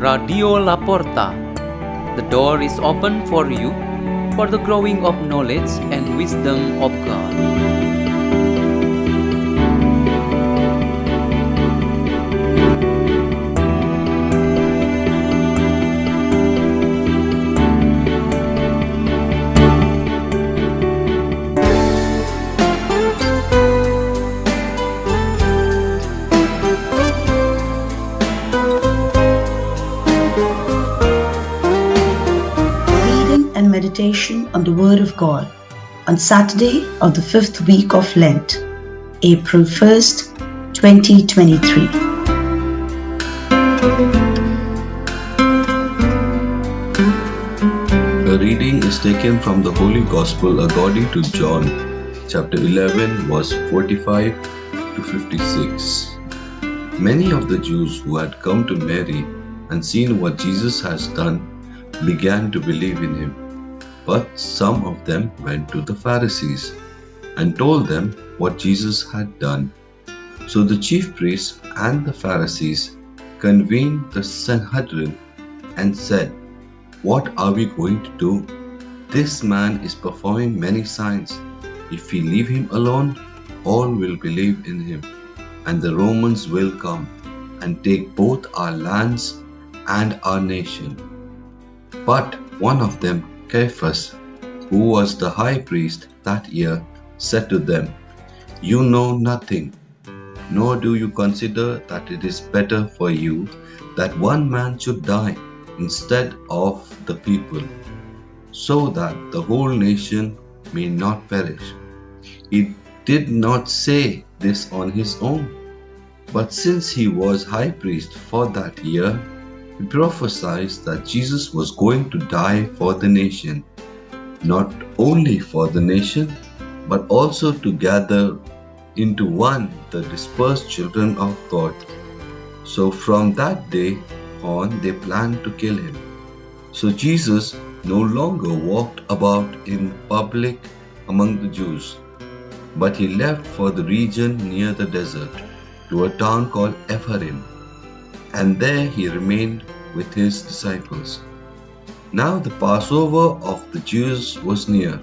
Radio La Porta. The door is open for you for the growing of knowledge and wisdom of God. Meditation on the Word of God on Saturday of the fifth week of Lent, April 1st, 2023. The reading is taken from the Holy Gospel according to John, chapter 11, verse 45 to 56. Many of the Jews who had come to Mary and seen what Jesus has done began to believe in him. But some of them went to the Pharisees and told them what Jesus had done. So the chief priests and the Pharisees convened the Sanhedrin and said, what are we going to do? This man is performing many signs. If we leave him alone, all will believe in him, and the Romans will come and take both our lands and our nation. But one of them, Caiaphas, who was the high priest that year, said to them, You know nothing, nor do you consider that it is better for you that one man should die instead of the people, so that the whole nation may not perish. He did not say this on his own, but since he was high priest for that year, he prophesied that Jesus was going to die for the nation, not only for the nation, but also to gather into one the dispersed children of God. So from that day on, they planned to kill him. So Jesus no longer walked about in public among the Jews, but he left for the region near the desert to a town called Ephraim, and there he remained with his disciples. Now the Passover of the Jews was near.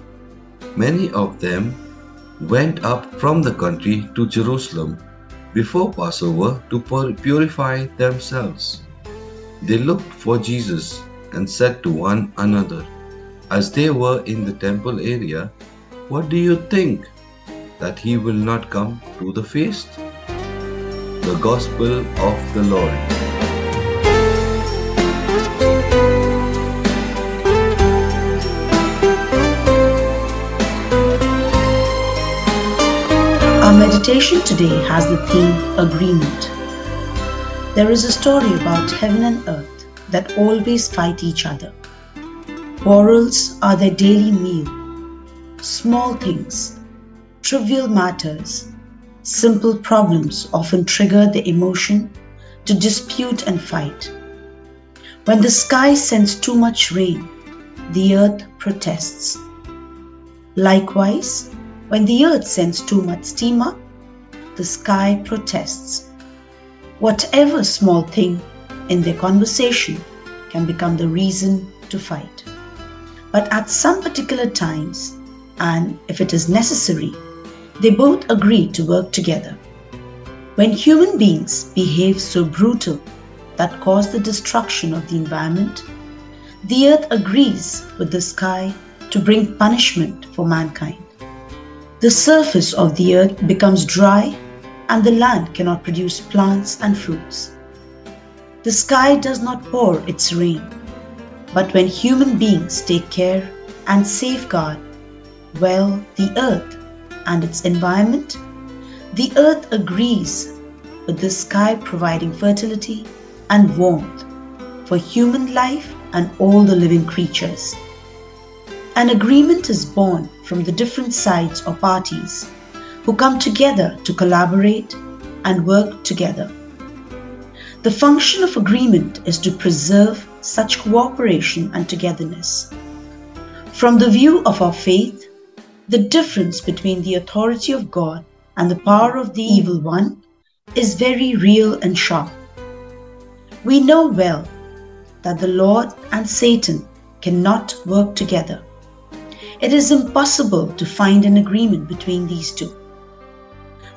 Many of them went up from the country to Jerusalem before Passover to purify themselves. They looked for Jesus and said to one another, as they were in the temple area, What do you think? That he will not come to the feast? The Gospel of the Lord. Our meditation today has the theme Agreement. There is a story about heaven and earth that always fight each other. Quarrels are their daily meal. Small things, trivial matters, simple problems often trigger the emotion to dispute and fight. When the sky sends too much rain, the earth protests. Likewise, when the earth sends too much steam up, the sky protests. Whatever small thing in their conversation can become the reason to fight. But at some particular times, and if it is necessary, they both agree to work together. When human beings behave so brutal that cause the destruction of the environment, the earth agrees with the sky to bring punishment for mankind. The surface of the earth becomes dry and the land cannot produce plants and fruits. The sky does not pour its rain, but when human beings take care and safeguard well the earth and its environment, the earth agrees with the sky providing fertility and warmth for human life and all the living creatures. An agreement is born from the different sides or parties who come together to collaborate and work together. The function of agreement is to preserve such cooperation and togetherness. From the view of our faith, the difference between the authority of God and the power of the evil one is very real and sharp. We know well that the Lord and Satan cannot work together. It is impossible to find an agreement between these two.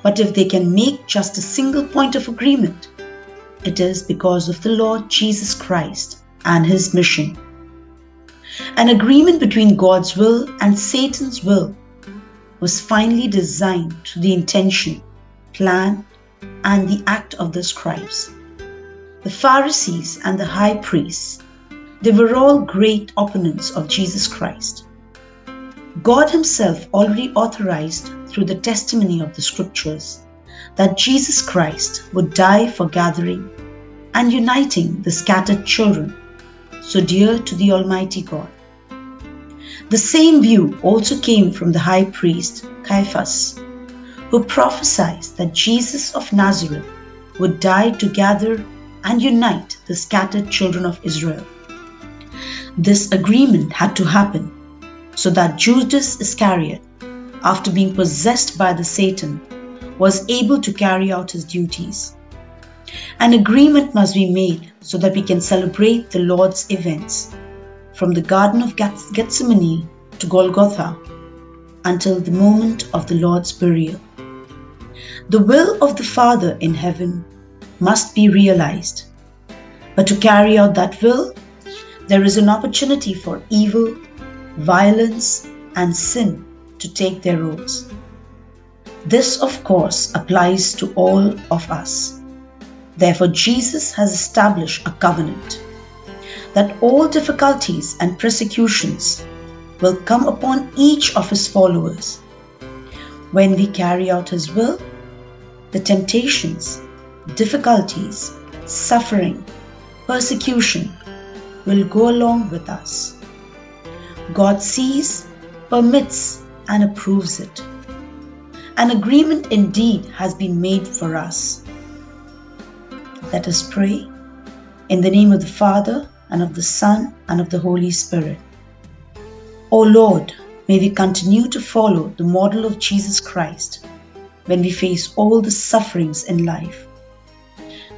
But if they can make just a single point of agreement, it is because of the Lord Jesus Christ and his mission. An agreement between God's will and Satan's will was finally designed to the intention, plan, and the act of the scribes. The Pharisees and the high priests, they were all great opponents of Jesus Christ. God Himself already authorized through the testimony of the scriptures that Jesus Christ would die for gathering and uniting the scattered children so dear to the Almighty God. The same view also came from the high priest Caiaphas, who prophesied that Jesus of Nazareth would die to gather and unite the scattered children of Israel. This agreement had to happen so that Judas Iscariot, after being possessed by the Satan, was able to carry out his duties. An agreement must be made so that we can celebrate the Lord's events from the Garden of Gethsemane to Golgotha until the moment of the Lord's burial. The will of the Father in heaven must be realized. But to carry out that will, there is an opportunity for evil violence, and sin to take their roles. This, of course, applies to all of us. Therefore, Jesus has established a covenant that all difficulties and persecutions will come upon each of his followers. When we carry out his will, the temptations, difficulties, suffering, persecution will go along with us. God sees, permits, and approves it. An agreement indeed has been made for us. Let us pray in the name of the Father, and of the Son, and of the Holy Spirit. O Lord, may we continue to follow the model of Jesus Christ when we face all the sufferings in life.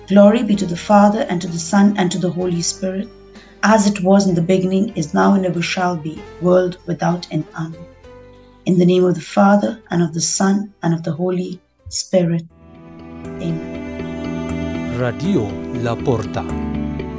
Glory be to the Father, and to the Son, and to the Holy Spirit as it was in the beginning, is now, and ever shall be, world without end. Amen. In the name of the Father, and of the Son, and of the Holy Spirit. Amen. Radio La Porta.